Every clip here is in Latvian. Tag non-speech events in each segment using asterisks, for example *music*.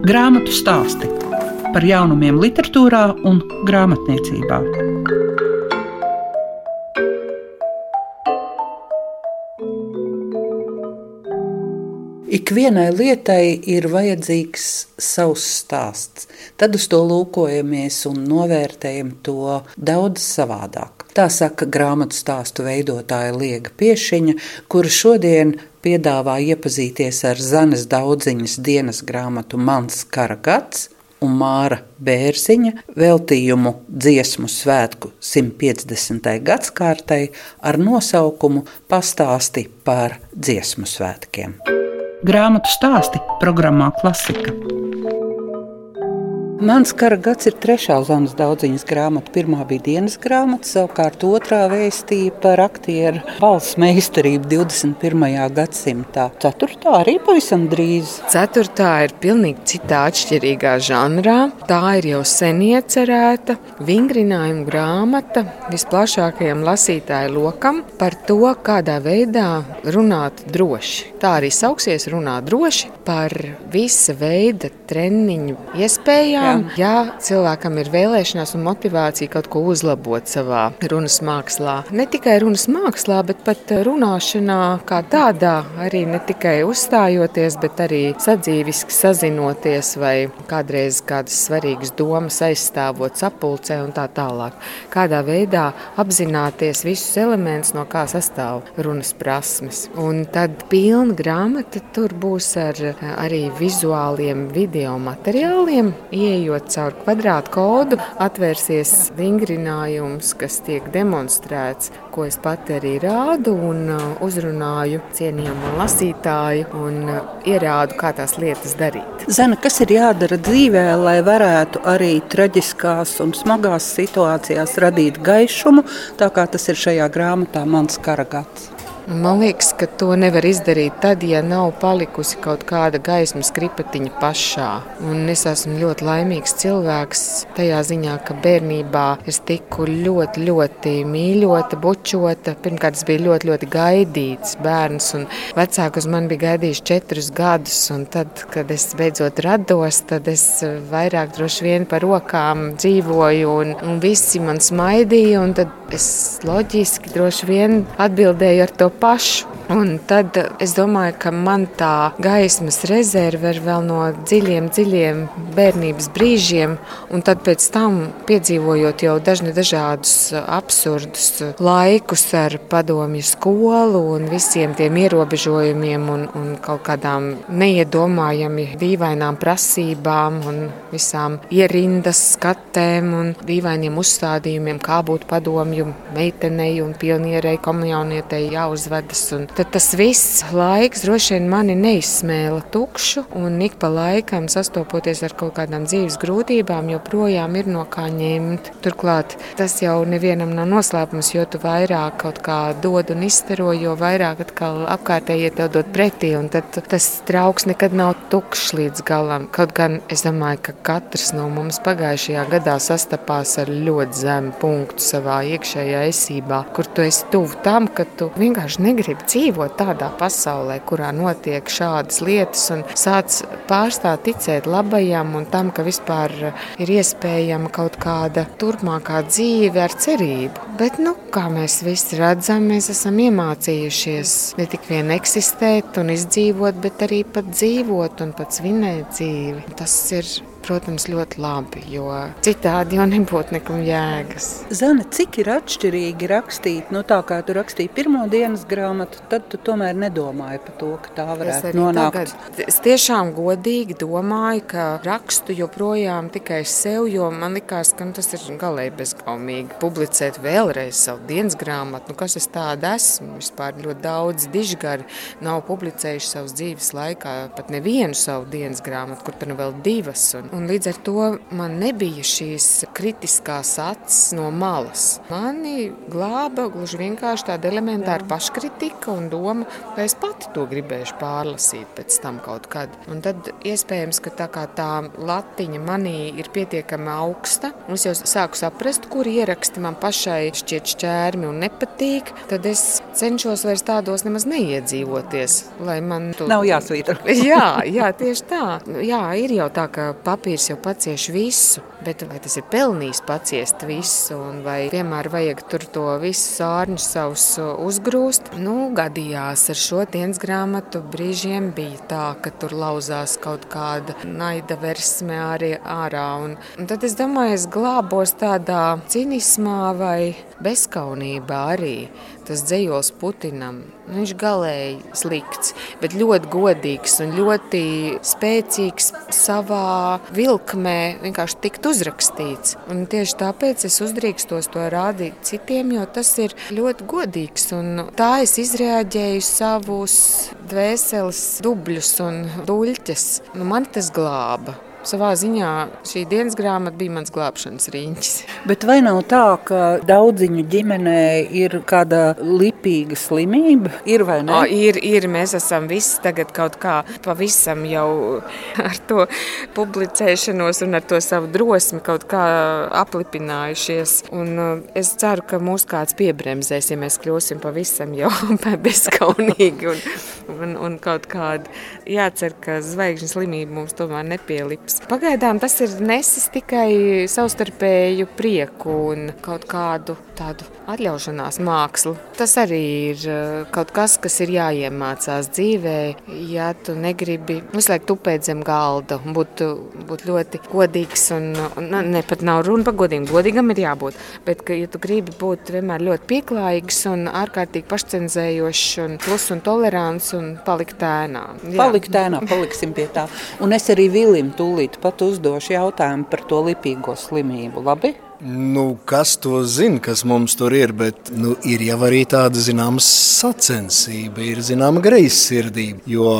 Grāmatu stāsti par jaunumiem, literatūrā un grāmatniecībā. Ikvienai lietai ir vajadzīgs savs stāsts. Tad uz to lūkojamies un novērtējam to daudz savādāk. Tā saka grāmatu stāstu veidotāja Liega Piešiņa, kura šodien piedāvā iepazīties ar Zanes daudziņas dienas grāmatu Mans kara gads un Māra Bērziņa veltījumu dziesmu svētku 150. gadsimtai ar nosaukumu Pastāsti par dziesmu svētkiem. Grāmatu stāsti programmā Klasika. Mans kara gads ir trešā Zanas daudziņas grāmata. Pirmā bija dienas grāmata, savukārt otrā vēstīja par aktieru balss meistarību 21. gadsimtā. Ceturtā arī pavisam drīz. Ceturtā ir pilnīgi citā atšķirīgā žanrā. Tā ir jau sen iecerēta vingrinājuma grāmata visplašākajam lasītāju lokam par to, kādā veidā runāt droši. Tā arī sauksies runāt droši par visa veida treniņu iespējām tiešām, ja cilvēkam ir vēlēšanās un motivācija kaut ko uzlabot savā runas mākslā, ne tikai runas mākslā, bet pat runāšanā kā tādā, arī ne tikai uzstājoties, bet arī sadzīviski sazinoties vai kādreiz kādas svarīgas domas aizstāvot sapulcē un tā tālāk. Kādā veidā apzināties visus elementus, no kā sastāv runas prasmes. Un tad pilna grāmata tur būs ar arī vizuāliem video materiāliem, ieejot Ejot caur kvadrātu kodu, atvērsies vingrinājums, kas tiek demonstrēts, ko es pati arī rādu un uh, uzrunāju cienījamu lasītāju un uh, ierādu, kā tās lietas darīt. Zana, kas ir jādara dzīvē, lai varētu arī traģiskās un smagās situācijās radīt gaišumu, tā kā tas ir šajā grāmatā Mans karagats? Man liekas, ka to nevar izdarīt tad, ja nav palikusi kaut kāda gaismas kripatiņa pašā. Un es esmu ļoti laimīgs cilvēks tajā ziņā, ka bērnībā es tiku ļoti, ļoti mīļota, bučota. Pirmkārt, es biju ļoti, ļoti gaidīts bērns, un vecāki uz mani bija gaidījuši četrus gadus. Tad, kad es beidzot rados, tad es vairāk droši vien par rokām dzīvoju, un, un visi man smaidīja. Tad es loģiski droši vien atbildēju ar to pašu. Un tad es domāju, ka man tā gaismas rezerve ir vēl no dziļiem, dziļiem bērnības brīžiem, un tad pēc tam piedzīvojot jau dažni dažādus absurdus laikus ar padomju skolu un visiem tiem ierobežojumiem un, un kaut kādām neiedomājami dīvainām prasībām un visām ierindas skatēm un dīvainiem uzstādījumiem, kā būt padomju meitenei un pionierei, komunionietei jāuzvedas. Un tad tas viss laiks droši vien mani neizsmēla tukšu, un ik pa laikam sastopoties ar kaut kādām dzīves grūtībām, joprojām ir no kā ņemt. Turklāt tas jau nevienam nav noslēpums, jo tu vairāk kaut kā dod un izstaro, jo vairāk atkal apkārtējie tev dod pretī, un tad tas trauks nekad nav tukšs līdz galam. Kaut gan es domāju, ka katrs no mums pagājušajā gadā sastapās ar ļoti zemu punktu savā iekšējā esībā, kur tu esi tuvu tam, ka tu vienkārši vienkārši negrib dzīvot tādā pasaulē, kurā notiek šādas lietas, un sāc pārstāt ticēt labajam un tam, ka vispār ir iespējama kaut kāda turpmākā dzīve ar cerību. Bet, nu, kā mēs visi redzam, mēs esam iemācījušies ne tik vien eksistēt un izdzīvot, bet arī pat dzīvot un pat svinēt dzīvi. Tas ir protams, ļoti labi, jo citādi jau nebūtu nekam jēgas. Zana, cik ir atšķirīgi rakstīt, nu tā kā tu rakstīji pirmo dienas grāmatu, tad tu tomēr nedomāji par to, ka tā varētu nonākt. Tagad, es tiešām godīgi domāju, ka rakstu joprojām tikai sev, jo man likās, ka nu, tas ir galēji bezgaumīgi publicēt vēlreiz savu dienas grāmatu. Nu, kas es tāda esmu? Vispār ļoti daudz dižgari nav publicējuši savas dzīves laikā pat nevienu savu dienas grāmatu, kur tur nu vēl divas. Un Un līdz ar to man nebija šīs kritiskās acis no malas. Mani glāba gluži vienkārši tāda elementāra paškritika un doma, ka es pati to gribēšu pārlasīt pēc tam kaut kad. Un tad iespējams, ka tā kā tā latiņa manī ir pietiekami augsta, un es jau sāku saprast, kur ieraksti man pašai šķiet šķērmi un nepatīk, tad es cenšos vairs tādos nemaz neiedzīvoties. Tu... Nav jāsvītro. *laughs* jā, jā, tieši tā. Jā, ir jau tā, ka papīrs jau pacieš visu, bet vai tas ir pelnījis paciest visu, un vai vienmēr vajag tur to visu sārņu savus uzgrūst? Nu, gadījās ar šo dienas grāmatu brīžiem bija tā, ka tur lauzās kaut kāda naida versme arī ārā. Un, un tad es domāju, es glābos tādā cinismā vai bezskaunībā arī tas dzējos Putinam. Nu, viņš galēji slikts, bet ļoti godīgs un ļoti spēcīgs savā vilkmē, vienkārši tikt uzrakstīts. Un tieši tāpēc es uzdrīkstos to rādīt citiem, jo tas ir ļoti godīgs. Un tā es izrēģēju savus dvēseles dubļus un duļķes. Nu, man tas glāba. Savā ziņā šī dienas grāmata bija mans glābšanas riņķis. Bet vai nav tā, ka daudziņu ģimenē ir kāda lipīga slimība? Ir vai ne? O, ir, ir. Mēs esam visi tagad kaut kā pavisam jau *laughs* ar to publicēšanos un ar to savu drosmi kaut kā aplipinājušies. Un es ceru, ka mūs kāds piebremzēs, ja mēs kļūsim pavisam jau *laughs* bezkaunīgi un, un, un kaut kādi. Jācer, ka zvaigžņu slimība mums tomēr nepielips. Pagaidām tas ir nesis tikai savstarpēju prieku un kaut kādu tādu atļaušanās mākslu. Tas arī ir eh, kaut kas, kas ir jāiemācās dzīvē. Ja tu negribi visu laiku tupēt zem galda, būt, būt ļoti godīgs un, un ne pat nav runa par godīgumu, godīgam ir jābūt. Bet, ka, ja tu gribi būt vienmēr ļoti pieklājīgs un ārkārtīgi pašcenzējošs un plus un tolerants un palikt ēnā. Jā. Palikt ēnā, paliksim pie tā. Un es arī Vilim tūlīt pat uzdošu jautājumu par to lipīgo slimību. Labi? Nu, kas to zina, kas mums tur ir, bet nu, ir jau arī tāda zināma sacensība, ir zināma greizsirdība. Jo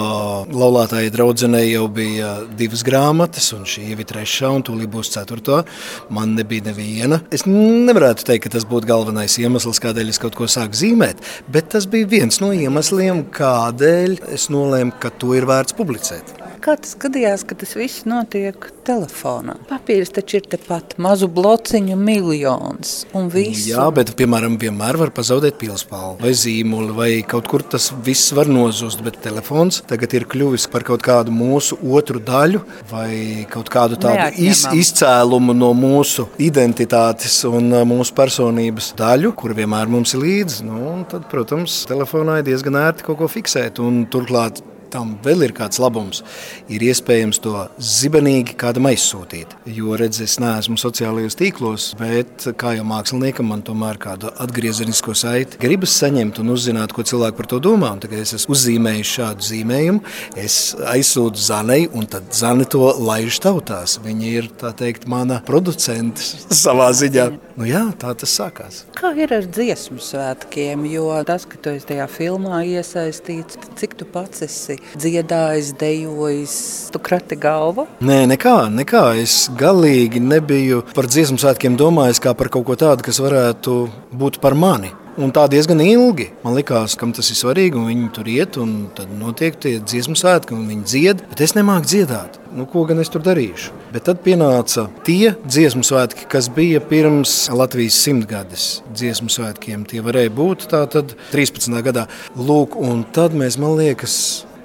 laulātāja draudzenei jau bija divas grāmatas, un šī ir trešā, un tūlīt būs ceturtā. Man nebija neviena. Es nevarētu teikt, ka tas būtu galvenais iemesls, kādēļ es kaut ko sāku zīmēt, bet tas bija viens no iemesliem, kādēļ es nolēmu, ka to ir vērts publicēt. Kā tas gadījās, ka tas viss notiek telefonā? Papīrs taču ir tepat mazu blociņu miljons un viss. Jā, bet, piemēram, vienmēr var pazaudēt pilspālu vai zīmuli, vai kaut kur tas viss var nozust, bet telefons tagad ir kļuvis par kaut kādu mūsu otru daļu vai kaut kādu tādu iz, izcēlumu no mūsu identitātes un uh, mūsu personības daļu, kur vienmēr mums ir līdzi. Nu, tad, protams, telefonā ir diezgan ērti kaut ko fiksēt un turklāt tam vēl ir kāds labums. Ir iespējams to zibenīgi kādam aizsūtīt. Jo, redz, es neesmu sociālajos tīklos, bet kā jau māksliniekam, man tomēr kādu atgriezenisko saiti gribas saņemt un uzzināt, ko cilvēki par to domā. Un tagad es esmu uzzīmējis šādu zīmējumu, es aizsūtu Zanai, un tad Zana to laiž tautās. Viņa ir, tā teikt, mana producente *laughs* savā ziņā. Nu jā, tā tas sākās. Kā ir ar dziesmu svētkiem? Jo tas, ka tu esi tajā filmā iesaistīts, cik tu pats esi dziedājis, dejojis, tu krati galvu? Nē, nekā, nekā. Es galīgi nebiju par dziesmu svētkiem domājis kā par kaut ko tādu, kas varētu būt par mani. Un tā diezgan ilgi. Man liekas, ka tas ir svarīgi, viņi tur iet, un tad notiek tie dziesmu svētki, un viņi dzied, bet es nemāku dziedāt. Nu, ko gan es tur darīšu? Bet tad pienāca tie dziesmu svētki, kas bija pirms Latvijas simtgades dziesmu svētkiem. Tie varēja būt tātad 13. gadā. Lūk, un tad mēs, man liekas,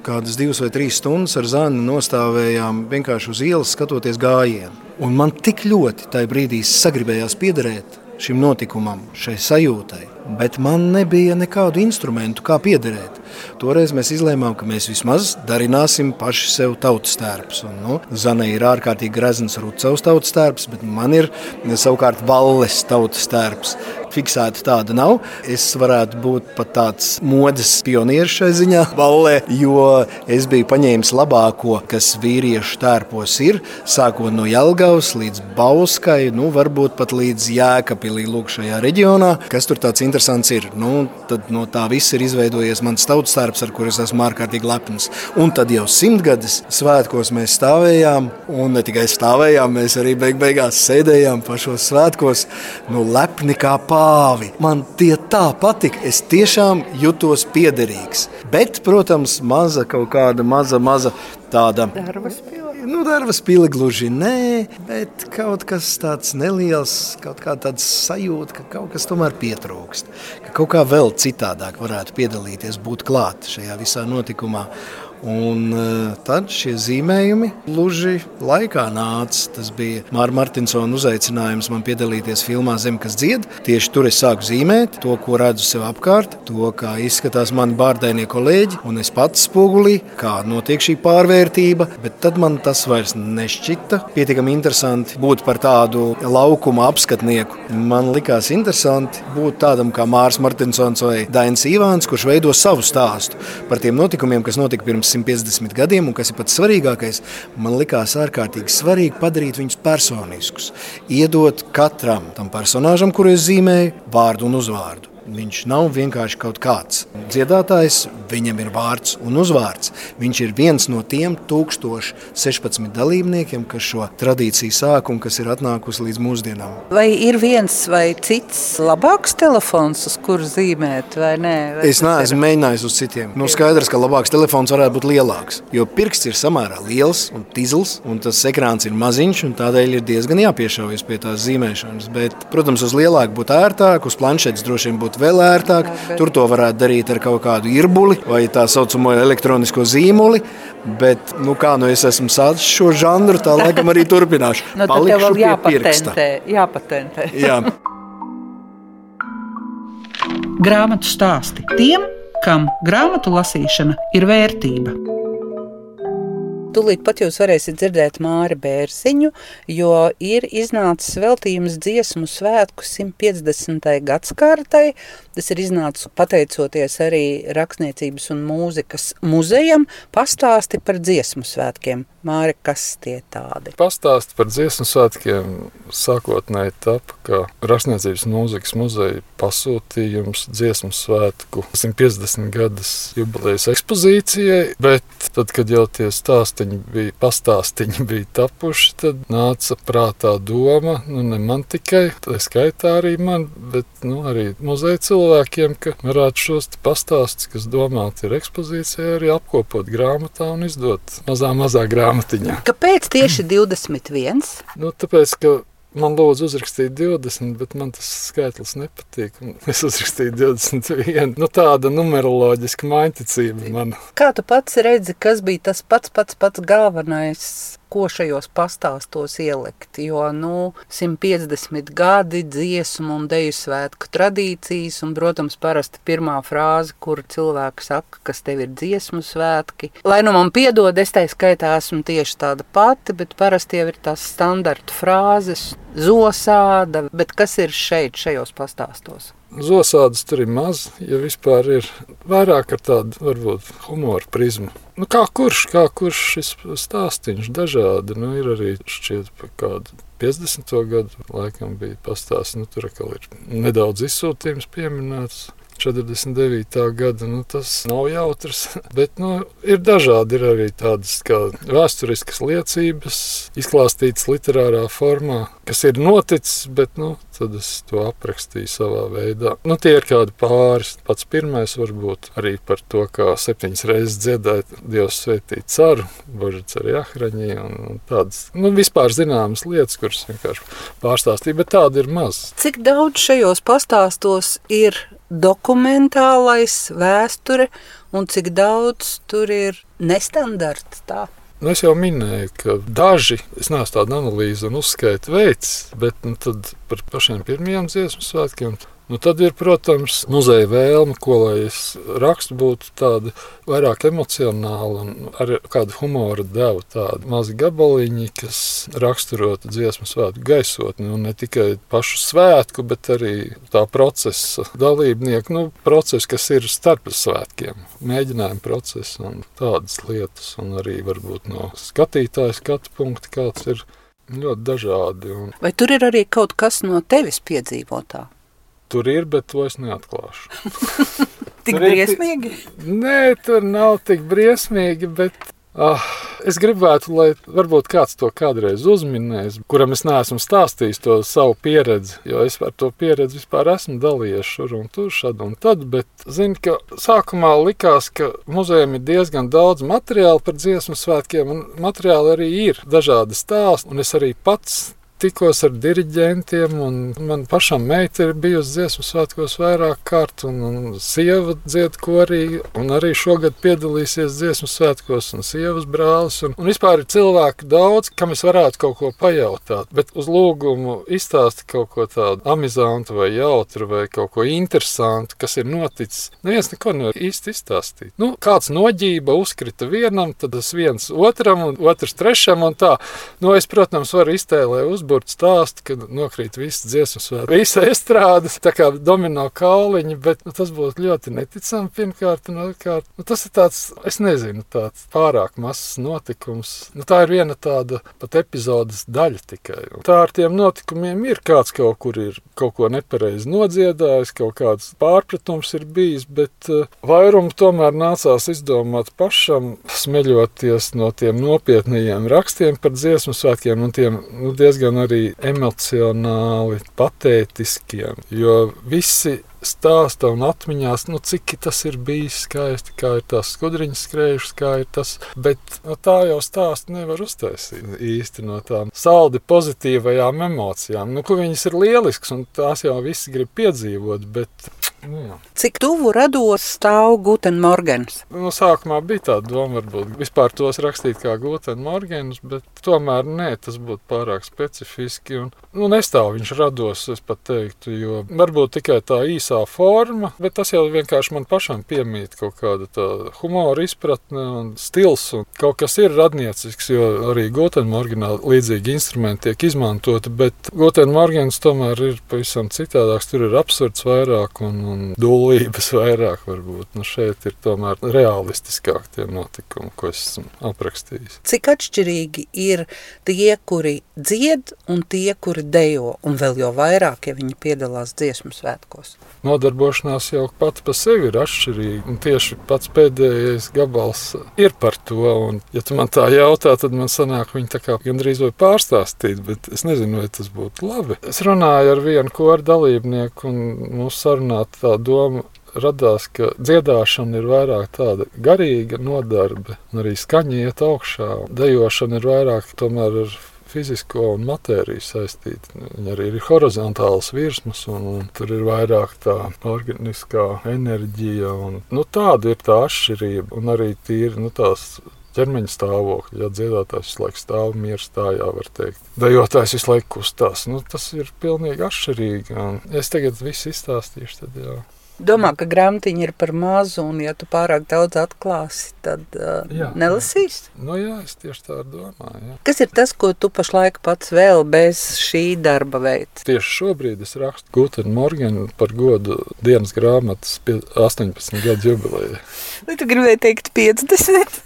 kādas divas vai trīs stundas ar zāni nostāvējām vienkārši uz ielas, skatoties gājienu. Un man tik ļoti tajā brīdī sagribējās piederēt šim notikumam, šai sajūtai, bet man nebija nekādu instrumentu, kā piederēt. Toreiz mēs izlēmām, ka mēs vismaz darināsim paši sev tautas tērpus. Nu, Zana ir ārkārtīgi grezns Rucavs tautas tērps, bet man ir savukārt Valles tautas tērps fiksēta tāda nav. Es varētu būt pat tāds modes pionieris šai ziņā, *laughs* ballē, jo es biju paņēmis labāko, kas vīriešu tērpos ir, sākot no Jelgavas līdz Bauskai, nu varbūt pat līdz Daugavpilī, lūk, šajā reģionā. Kas tur tāds interesants ir? Nu, tad no tā viss ir izveidojies mans tautas darbs, ar kuru es esmu ārkārtīgi lepns. Un tad jau simtgades svētkos mēs stāvējām, un ne tikai stāvējām, mēs arī beig beigās sēdējām pašos svētkos, nu lepni kā pāvi. Man tie tā patika, es tiešām jutos piederīgs. Bet, protams, maza kaut kāda maza, maza tāda. Darbas pilna. Nu, darba spīli gluži nē, bet kaut kas tāds neliels, kaut kā tāds sajūta, ka kaut kas tomēr pietrūkst. Ka kaut kā vēl citādāk varētu piedalīties, būt klāt šajā visā notikumā. Un uh, tad šie zīmējumi gluži laikā nāca. Tas bija Mārta Martinsona uzaicinājums man piedalīties filmā Zem, kas dzied. Tieši tur es sāku zīmēt to, ko redzu sev apkārt, to, kā izskatās mani bārdainie kolēģi, un es pats spogulī, kā notiek šī pārvērtība. Bet tad man tas vairs nešķita pietiekami interesanti būt par tādu laukuma apskatnieku. Man likās interesanti būt tādam kā Mārcis Martinsons vai Dainis Ivāns, kurš veido savu stāstu par tiem notikumiem, kas notika pirms 150 gadiem, un kas ir pats svarīgākais, man likās ārkārtīgi svarīgi padarīt viņus personiskus. Iedot katram tam personāžam, kuru es zīmēju, vārdu un uzvārdu. Viņš nav vienkārši kaut kāds dziedātājs, viņam ir vārds un uzvārds. Viņš ir viens no tiem 1016 dalībniekiem, kas šo tradīciju sāk un kas ir atnākusi līdz mūsdienām. Vai ir viens vai cits labāks telefons, uz kuru zīmēt, vai nē? Vai Es neesmu mēģinājis uz citiem. Nu, skaidrs, ka labāks telefons varētu būt lielāks, jo pirksts ir samērā liels un tīzls, un tas ekrāns ir maziņš, un tādēļ ir diezgan jāpiešaujas pie tās zīmēšanas. Bet, protams, uz lielāku būtu ērtāk, uz planšetes droši vien būtu vēl ērtāk. Tur to varētu darīt ar kaut kādu irbuli vai tā saucamo elektronisko zīmoli. Bet, nu, kā nu es esmu sācis šo žanru, tā laikam arī turpināšu. *laughs* Nu, tad tev vēl jāpatentē. jāpatentē. Jā. Grāmatu stāsti tiem, kam grāmatu lasīšana ir vērtība. Tūlīt pat jūs varēsiet dzirdēt Māri Bērziņu, jo ir iznācis veltījums dziesmu svētku 150. gadskārtai. Tas ir iznācis pateicoties arī Rakstniecības un mūzikas muzejam. Pastāsti par dziesmu svētkiem. Māri, kas tie tādi? Pastāst par dziesmu svētkiem sākotnēji tapa, ka Rakstniecības mūzikas muzeja pasūtījums dziesmu svētku 150 gadus jubilejas ekspozīcijai, bet tad, kad jau tie stāstiņi bija, pastāstiņi bija tapuši, tad nāca prātā doma, nu ne man tikai, tā skaitā arī man, bet nu, arī muzeja cilvēkiem, ka varētu šos pastāstus, kas domāti ir ekspozīcijai, arī apkopot grāmatā un izdot mazā, mazā grāmatā grāmatiņā. Kāpēc tieši *clears throat* 21? Nu, tāpēc, ka man lūdzu uzrakstīt 20, bet man tas skaitlis nepatīk. Es uzrakstīju 21. Nu, tāda numeroloģiska maiņticība man. Kā tu pats redzi, kas bija tas pats pats pats galvenais, ko šajos pastāstos ielikt? Jo, nu, 150 gadi dziesmu un deju svētku tradīcijas, un, protams, parasti pirmā frāze, kur cilvēki saka, kas tev ir dziesmu svētki. Lai nu man piedod, es tai skaitā esmu tieši tāda pati, bet parasti jau ir tās standarta frāzes, zosāda, bet kas ir šeit, šajos pastāstos? Zosādas tur ir maz, ja vispār ir vairāk ar tādu, varbūt, humora prizmu. Nu, kā kurš, kā kurš šis stāstīns dažādi, nu, ir arī šķiet par kādu 50. gadu laikam bija pastāsts, nu, tur ir nedaudz izsūtījums pieminēts. 49. gada nu, tas nav jautrs, *laughs* bet nu, ir dažādi. Ir arī tādas kā vēsturiskas liecības, izklāstītas literārā formā, kas ir noticis, bet nu, tad es to aprakstīju savā veidā. Nu, tie ir kādi pāris. Pats pirmais varbūt arī par to, kā septiņas reizes dziedāt Dievs svētīt caru, Božets arī ahraņī un, tādas, nu, vispār zināmas lietas, kuras vienkārši pārstāstīja, bet tāda ir maz. Cik daudz šajos pastāstos ir dokumentālais, vēsture, un cik daudz tur ir nestandarta tā? Nu, es jau minēju, ka daži, es neesmu tādu analīzi un uzskaitu veids, bet nu, par pašiem pirmajiem dziesmu svētkiem. Nu, tad ir, protams, muzeja vēlme, ko lai es rakstu, būtu tāda vairāk emocionāla un ar kādu humoru devu. Tādi mazi gabaliņi, kas raksturotu dziesmu svētku gaisotni. Nu, ne tikai pašu svētku, bet arī tā procesa dalībnieku, nu, procesu, kas ir starp svētkiem, mēģinājumu procesu un tādas lietas. Un arī varbūt no skatītāja skatu punkta, kāds ir ļoti dažādi. Un Vai tur ir arī kaut kas no tevis piedzīvotā? Tur ir, bet to es neatklāšu. *laughs* Tik Tur ir- briesmīgi. Nē, tur nav tik briesmīgi, bet ah, es gribētu, lai varbūt kāds to kādreiz uzminēs, kuram es neesmu stāstījis to savu pieredzi, jo es par to pieredzi vispār esmu dalījies šur un tur, šad un tad, bet zinu, ka sākumā likās, ka muzejam ir diezgan daudz materiālu par dziesmu svētkiem, un materiāli arī ir dažādi stāsti, un es arī pats tikos ar diriģentiem, un man pašam meita ir bijusi dziesmu svētkos vairāk kārt, un, un sieva dzied korī, un arī šogad piedalīsies dziesmu svētkos, un sievas brālis, un, un vispār ir cilvēki daudz, kam es varētu kaut ko pajautāt, bet uz lūgumu izstāsti kaut ko tādu amizantu vai jautru vai kaut ko interesantu, kas ir noticis. Neviens neko nevar īsti izstāstīt. Nu, kāds noģība uzkrita vienam, tad tas viens otram, un otrs trešam, un tā. Nu, es, protams, varu iztēlēt uzbūvēt stāstu, kad nokrīt visas dziesmas, vai visa estrādes, tā kā domino kauliņi, bet nu, tas būtu ļoti neticami pirmkārt, un otrkārt, nu, tas ir tāds, es nezinu, tāds pārāk mazs notikums. Nu, tā ir viena tāda pat epizodes daļa tikai. Un tā ar tiem notikumiem ir kāds kaut kur ir kaut ko nepareizi nodziedājis, kaut kāds pārpratums ir bijis, bet uh, vairumu tomēr nācās izdomāt pašam, smeļoties no tiem nopietniem rakstiem par dziesmu svētkiem un tiem nu, diezgan arī emocionāli patētiskiem, jo visi stāsta un atmiņās, nu, cik tas ir bijis skaisti, kā ir tās skudriņas skrējušas, kā ir tas. Bet no tā jau stāstu nevar uztaisīt īsti no tām saldi pozitīvajām emocijām. Nu, ka viņas ir lielisks un tās jau visi grib piedzīvot, bet. Nu, jā. Cik tuvu rados stāv Gutenmorgens? Nu, sākumā bija tā doma, varbūt vispār tos rakstīt kā Gutenbergs, bet tomēr nē, tas būtu pārāk specifiski. Un, nu, nestāv viņš rados, es pat teiktu, jo varbūt tikai tā īsā forma, bet tas jau vienkārši man pašam piemīt kaut kāda tā humora izpratne un stils. Un kaut kas ir radniecisks, jo arī Gutenbergā līdzīgi instrumenti tiek izmantoti, bet Gutenbergs tomēr ir pavisam citādāks. Tur ir absurds vairāk un, un dūlības vairāk varbūt. Nu, šeit ir tomēr realistiskāk tie notikumi, ko es esmu aprakstījis. Cik atšķirīgi ir tie, kuri dzied, un tie, kuri dejo, un vēl jau vairāk, ja viņi piedalās dziesmu svētkos? Nodarbošanās jau pati par sevi ir atšķirīga. Un tieši pats pēdējais gabals ir par to. Un, ja tu man tā jautā, tad man sanāk, viņi tā kā gandrīz vai pārstāstīt, bet es nezinu, vai tas būtu labi. Es runāju ar vienu koru dalībnieku, un mūsu sarunā tā doma radās, ka dziedāšana ir vairāk tāda garīga nodarbe, un arī skaņa iet augšā. Dejošana ir vairāk tomēr ar fizisko un matēriju saistīta. Viņa arī ir horizontāls virsmas, un, un tur ir vairāk tā organiskā enerģija. Un, nu, tāda ir tā atšķirība, un arī tīri nu, tās ķermeņa stāvokļi. Ja dziedātājs visu laiku stāv mieru stājā, var teikt. Dejotājs visu laiku kustās. Nu, tas ir pilnīgi atšķirīgi. Un es tagad visu izstāstīšu. Tad, jā. Domā, ka grāmatiņa ir par mazu, un ja tu pārāk daudz atklāsi, tad uh, Jā. nelasīsi. Nu, jā, es tieši tā domāju. Jā. Kas ir tas, ko tu pašlaik pats vēl bez šī darba veids? Tieši šobrīd es rakstu Gutenu Morganu par godu dienas grāmatas pie- 18 gadu jubileju. Vai tu gribēji teikt 50?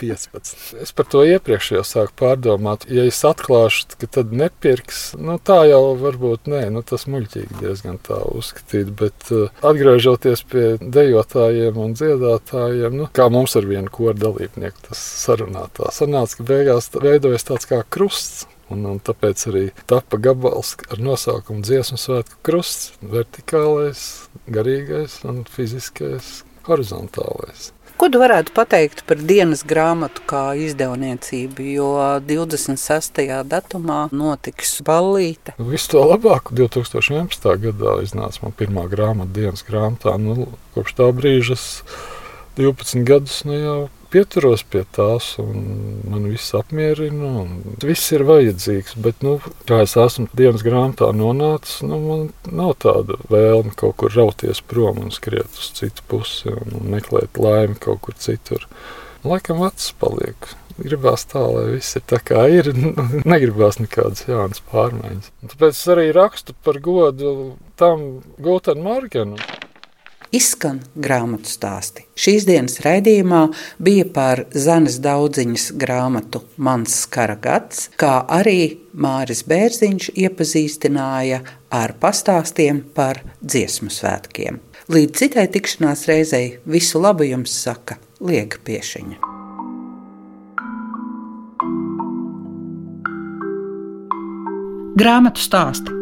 15. *laughs* Es par to iepriekš jau sāku pārdomāt. Ja es atklāšu, ka tad nepirks, nu tā jau varbūt nē, nu tas muļķīgi diezgan tā uzskatīt. Bet uh, atgriežoties pie dejotājiem un dziedātājiem, nu, kā mums ar vienu koru dalībnieku tas sarunā, tā sanāca, ka beigās veidojas tāds kā krusts. Un, un tāpēc arī tapa gabals ar nosaukumu Dziesmu svētku krusts - vertikālais, garīgais un fiziskais, horizontālais. Ko tu varētu pateikt par dienas grāmatu kā izdevniecību, jo 26. datumā notiks ballīte. Visu to labāko 2011. gadā iznāca man pirmā grāmata dienas grāmatā. Nu, kopš tā brīža es 12 gadus nu, jau pieturos pie tās, un man viss apmierina. un Viss ir vajadzīgs, bet, nu, kā es esmu dienas grāmatā nonācis, nu, man nav tāda vēlme kaut kur rauties prom un skriet uz citu pusi un, meklēt laimi kaut kur citur. Laikam vecs paliek. Gribās tā, lai viss ir tā kā ir. *laughs* Negribās nekādas jaunas pārmaiņas. Tāpēc es arī rakstu par godu tam Gutenbergam. Izskan grāmatu stāsti. Šīs dienas raidījumā bija par Zanes daudziņas grāmatu Mans kara gads, kā arī Māris Bērziņš iepazīstināja ar pastāstiem par dziesmu svētkiem. Līdz citai tikšanās reizei visu labu jums saka Liega Piešiņa. Grāmatu stāsti